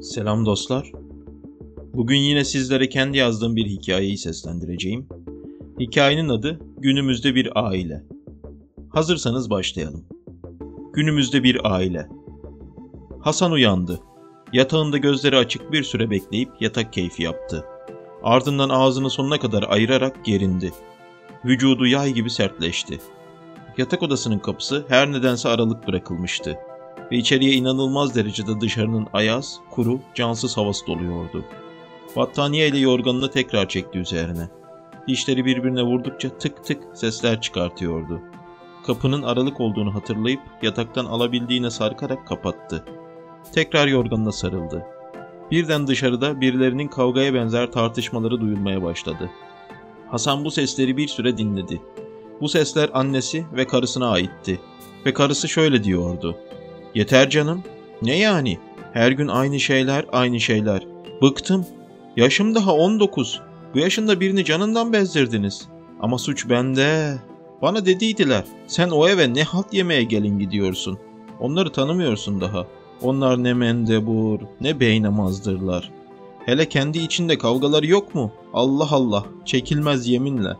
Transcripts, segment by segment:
Selam dostlar. Bugün yine sizlere kendi yazdığım bir hikayeyi seslendireceğim. Hikayenin adı Günümüzde Bir Aile. Hazırsanız başlayalım. Günümüzde bir aile. Hasan uyandı. Yatağında gözleri açık bir süre bekleyip yatak keyfi yaptı. Ardından ağzını sonuna kadar ayırarak gerindi. Vücudu yay gibi sertleşti. Yatak odasının kapısı her nedense aralık bırakılmıştı ve içeriye inanılmaz derecede dışarının ayaz, kuru, cansız havası doluyordu. Battaniye ile yorganını tekrar çekti üzerine. Dişleri birbirine vurdukça tık tık sesler çıkartıyordu. Kapının aralık olduğunu hatırlayıp yataktan alabildiğine sarkarak kapattı. Tekrar yorganına sarıldı. Birden dışarıda birilerinin kavgaya benzer tartışmaları duyulmaya başladı. Hasan bu sesleri bir süre dinledi. Bu sesler annesi ve karısına aitti. Ve karısı şöyle diyordu. Yeter canım. Ne yani? Her gün aynı şeyler, aynı şeyler. Bıktım. Yaşım daha 19. Bu yaşında birini canından bezdirdiniz. Ama suç bende. Bana dediydiler. Sen o eve ne halt yemeye gelin gidiyorsun. Onları tanımıyorsun daha. Onlar ne mendebur, ne beynamazdırlar. Hele kendi içinde kavgaları yok mu? Allah Allah, çekilmez yeminle.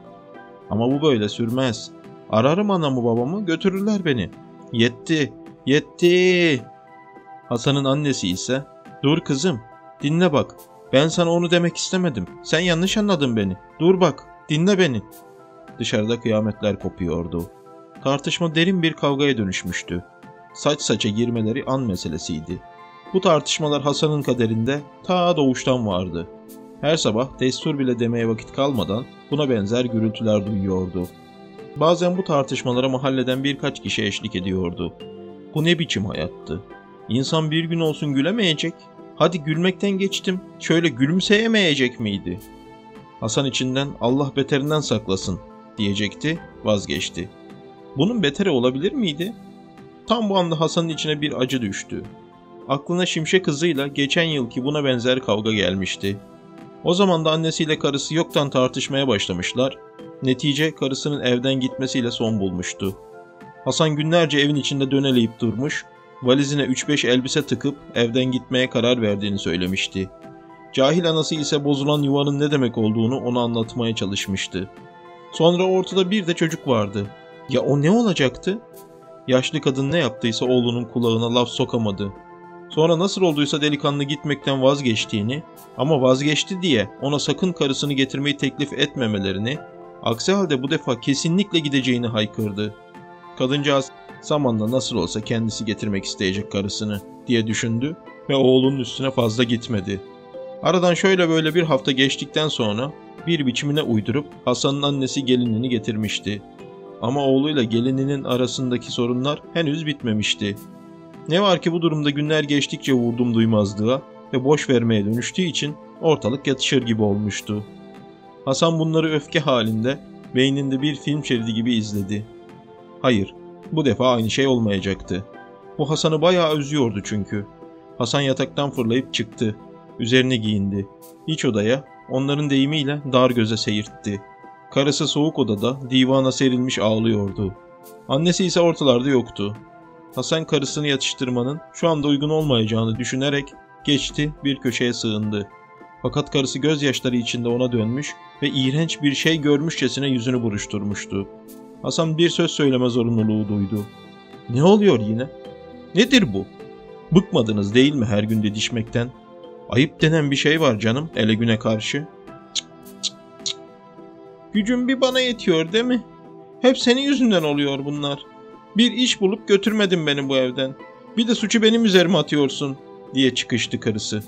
Ama bu böyle sürmez. Ararım anamı babamı, götürürler beni. Yetti, yetti. Hasan'ın annesi ise, dur kızım, dinle bak. Ben sana onu demek istemedim. Sen yanlış anladın beni. Dur bak, dinle beni. Dışarıda kıyametler kopuyordu. Tartışma derin bir kavgaya dönüşmüştü. Saç saça girmeleri an meselesiydi. Bu tartışmalar Hasan'ın kaderinde ta doğuştan vardı. Her sabah destur bile demeye vakit kalmadan buna benzer gürültüler duyuyordu. Bazen bu tartışmalara mahalleden birkaç kişi eşlik ediyordu. Bu ne biçim hayattı? İnsan bir gün olsun gülemeyecek. Hadi gülmekten geçtim. Şöyle gülümseyemeyecek miydi? Hasan içinden Allah beterinden saklasın diyecekti, vazgeçti. Bunun beteri olabilir miydi? Tam bu anda Hasan'ın içine bir acı düştü. Aklına Şimşek kızıyla geçen yılki buna benzer kavga gelmişti. O zaman da annesiyle karısı yoktan tartışmaya başlamışlar. Netice karısının evden gitmesiyle son bulmuştu. Hasan günlerce evin içinde döneleyip durmuş, valizine 3-5 elbise tıkıp evden gitmeye karar verdiğini söylemişti. Cahil anası ise bozulan yuvanın ne demek olduğunu ona anlatmaya çalışmıştı. Sonra ortada bir de çocuk vardı. Ya o ne olacaktı? Yaşlı kadın ne yaptıysa oğlunun kulağına laf sokamadı. Sonra nasıl olduysa delikanlı gitmekten vazgeçtiğini ama vazgeçti diye ona sakın karısını getirmeyi teklif etmemelerini, aksi halde bu defa kesinlikle gideceğini haykırdı. Kadıncağız zamanla nasıl olsa kendisi getirmek isteyecek karısını diye düşündü ve oğlunun üstüne fazla gitmedi. Aradan şöyle böyle bir hafta geçtikten sonra bir biçimine uydurup Hasan'ın annesi gelinini getirmişti. Ama oğluyla gelininin arasındaki sorunlar henüz bitmemişti. Ne var ki bu durumda günler geçtikçe vurdum duymazlığa ve boş vermeye dönüştüğü için ortalık yatışır gibi olmuştu. Hasan bunları öfke halinde beyninde bir film şeridi gibi izledi. Hayır, bu defa aynı şey olmayacaktı. Bu Hasan'ı bayağı üzüyordu çünkü. Hasan yataktan fırlayıp çıktı. Üzerine giyindi. İç odaya, onların deyimiyle dar göze seyirtti. Karısı soğuk odada divana serilmiş ağlıyordu. Annesi ise ortalarda yoktu. Hasan karısını yatıştırmanın şu anda uygun olmayacağını düşünerek geçti bir köşeye sığındı. Fakat karısı gözyaşları içinde ona dönmüş ve iğrenç bir şey görmüşçesine yüzünü buruşturmuştu. Hasan bir söz söyleme zorunluluğu duydu. Ne oluyor yine? Nedir bu? Bıkmadınız değil mi her gün didişmekten? Ayıp denen bir şey var canım ele güne karşı. Cık. Gücüm bir bana yetiyor değil mi? Hep senin yüzünden oluyor bunlar. Bir iş bulup götürmedin beni bu evden. Bir de suçu benim üzerime atıyorsun diye çıkıştı karısı.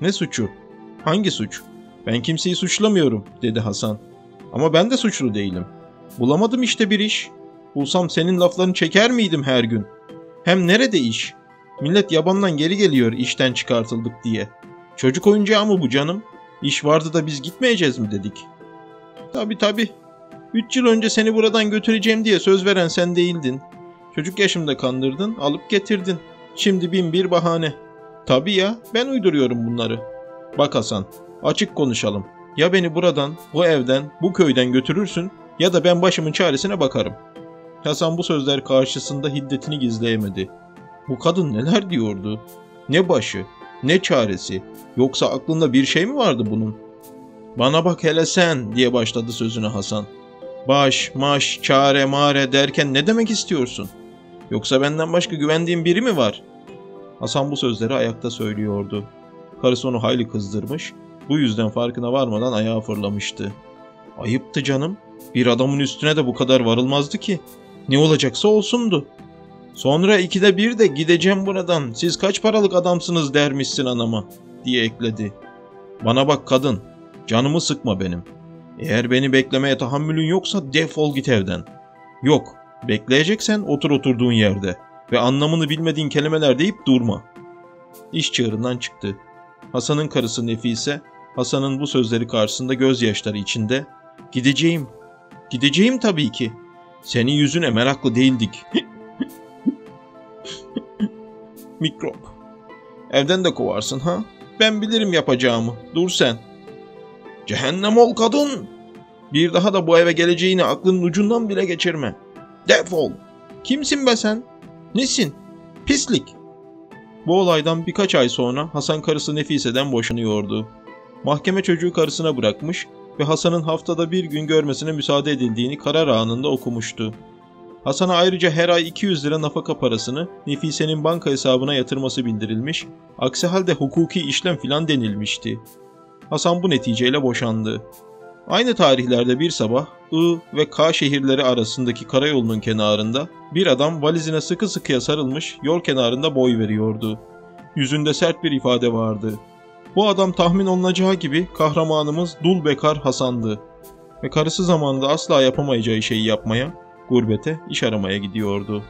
Ne suçu? Hangi suç? Ben kimseyi suçlamıyorum dedi Hasan. Ama ben de suçlu değilim. Bulamadım işte bir iş. Bulsam senin laflarını çeker miydim her gün? Hem nerede iş? Millet yabandan geri geliyor işten çıkartıldık diye. Çocuk oyuncağı mı bu canım? İş vardı da biz gitmeyeceğiz mi dedik. Tabi tabi. Üç yıl önce seni buradan götüreceğim diye söz veren sen değildin. Çocuk yaşımda kandırdın, alıp getirdin. Şimdi bin bir bahane. Tabi ya, ben uyduruyorum bunları. Bak Hasan, açık konuşalım. Ya beni buradan, bu evden, bu köyden götürürsün ya da ben başımın çaresine bakarım. Hasan bu sözler karşısında hiddetini gizleyemedi. Bu kadın neler diyordu? Ne başı? Ne çaresi? Yoksa aklında bir şey mi vardı bunun? Bana bak hele sen diye başladı sözüne Hasan. Baş, maş, çare, mare derken ne demek istiyorsun? Yoksa benden başka güvendiğin biri mi var? Hasan bu sözleri ayakta söylüyordu. Karısı onu hayli kızdırmış, bu yüzden farkına varmadan ayağa fırlamıştı. Ayıptı canım. Bir adamın üstüne de bu kadar varılmazdı ki. Ne olacaksa olsundu. Sonra ikide bir de gideceğim buradan. Siz kaç paralık adamsınız dermişsin anama diye ekledi. Bana bak kadın. Canımı sıkma benim. Eğer beni beklemeye tahammülün yoksa defol git evden. Yok. Bekleyeceksen otur oturduğun yerde ve anlamını bilmediğin kelimeler deyip durma. İş çığırından çıktı. Hasan'ın karısı Nefise, Hasan'ın bu sözleri karşısında gözyaşları içinde "Gideceğim. Gideceğim tabii ki. Senin yüzüne meraklı değildik." Mikrop. Evden de kovarsın ha? Ben bilirim yapacağımı. Dur sen. Cehennem ol kadın. Bir daha da bu eve geleceğini aklının ucundan bile geçirme. Defol. Kimsin be sen? Nesin? Pislik. Bu olaydan birkaç ay sonra Hasan karısı Nefise'den boşanıyordu. Mahkeme çocuğu karısına bırakmış ve Hasan'ın haftada bir gün görmesine müsaade edildiğini karar anında okumuştu. Hasan'a ayrıca her ay 200 lira nafaka parasını Nefise'nin banka hesabına yatırması bildirilmiş, aksi halde hukuki işlem filan denilmişti. Hasan bu neticeyle boşandı. Aynı tarihlerde bir sabah I ve K şehirleri arasındaki karayolunun kenarında bir adam valizine sıkı sıkıya sarılmış yol kenarında boy veriyordu. Yüzünde sert bir ifade vardı. Bu adam tahmin olunacağı gibi kahramanımız dul bekar Hasan'dı. Ve karısı zamanında asla yapamayacağı şeyi yapmaya, gurbete iş aramaya gidiyordu.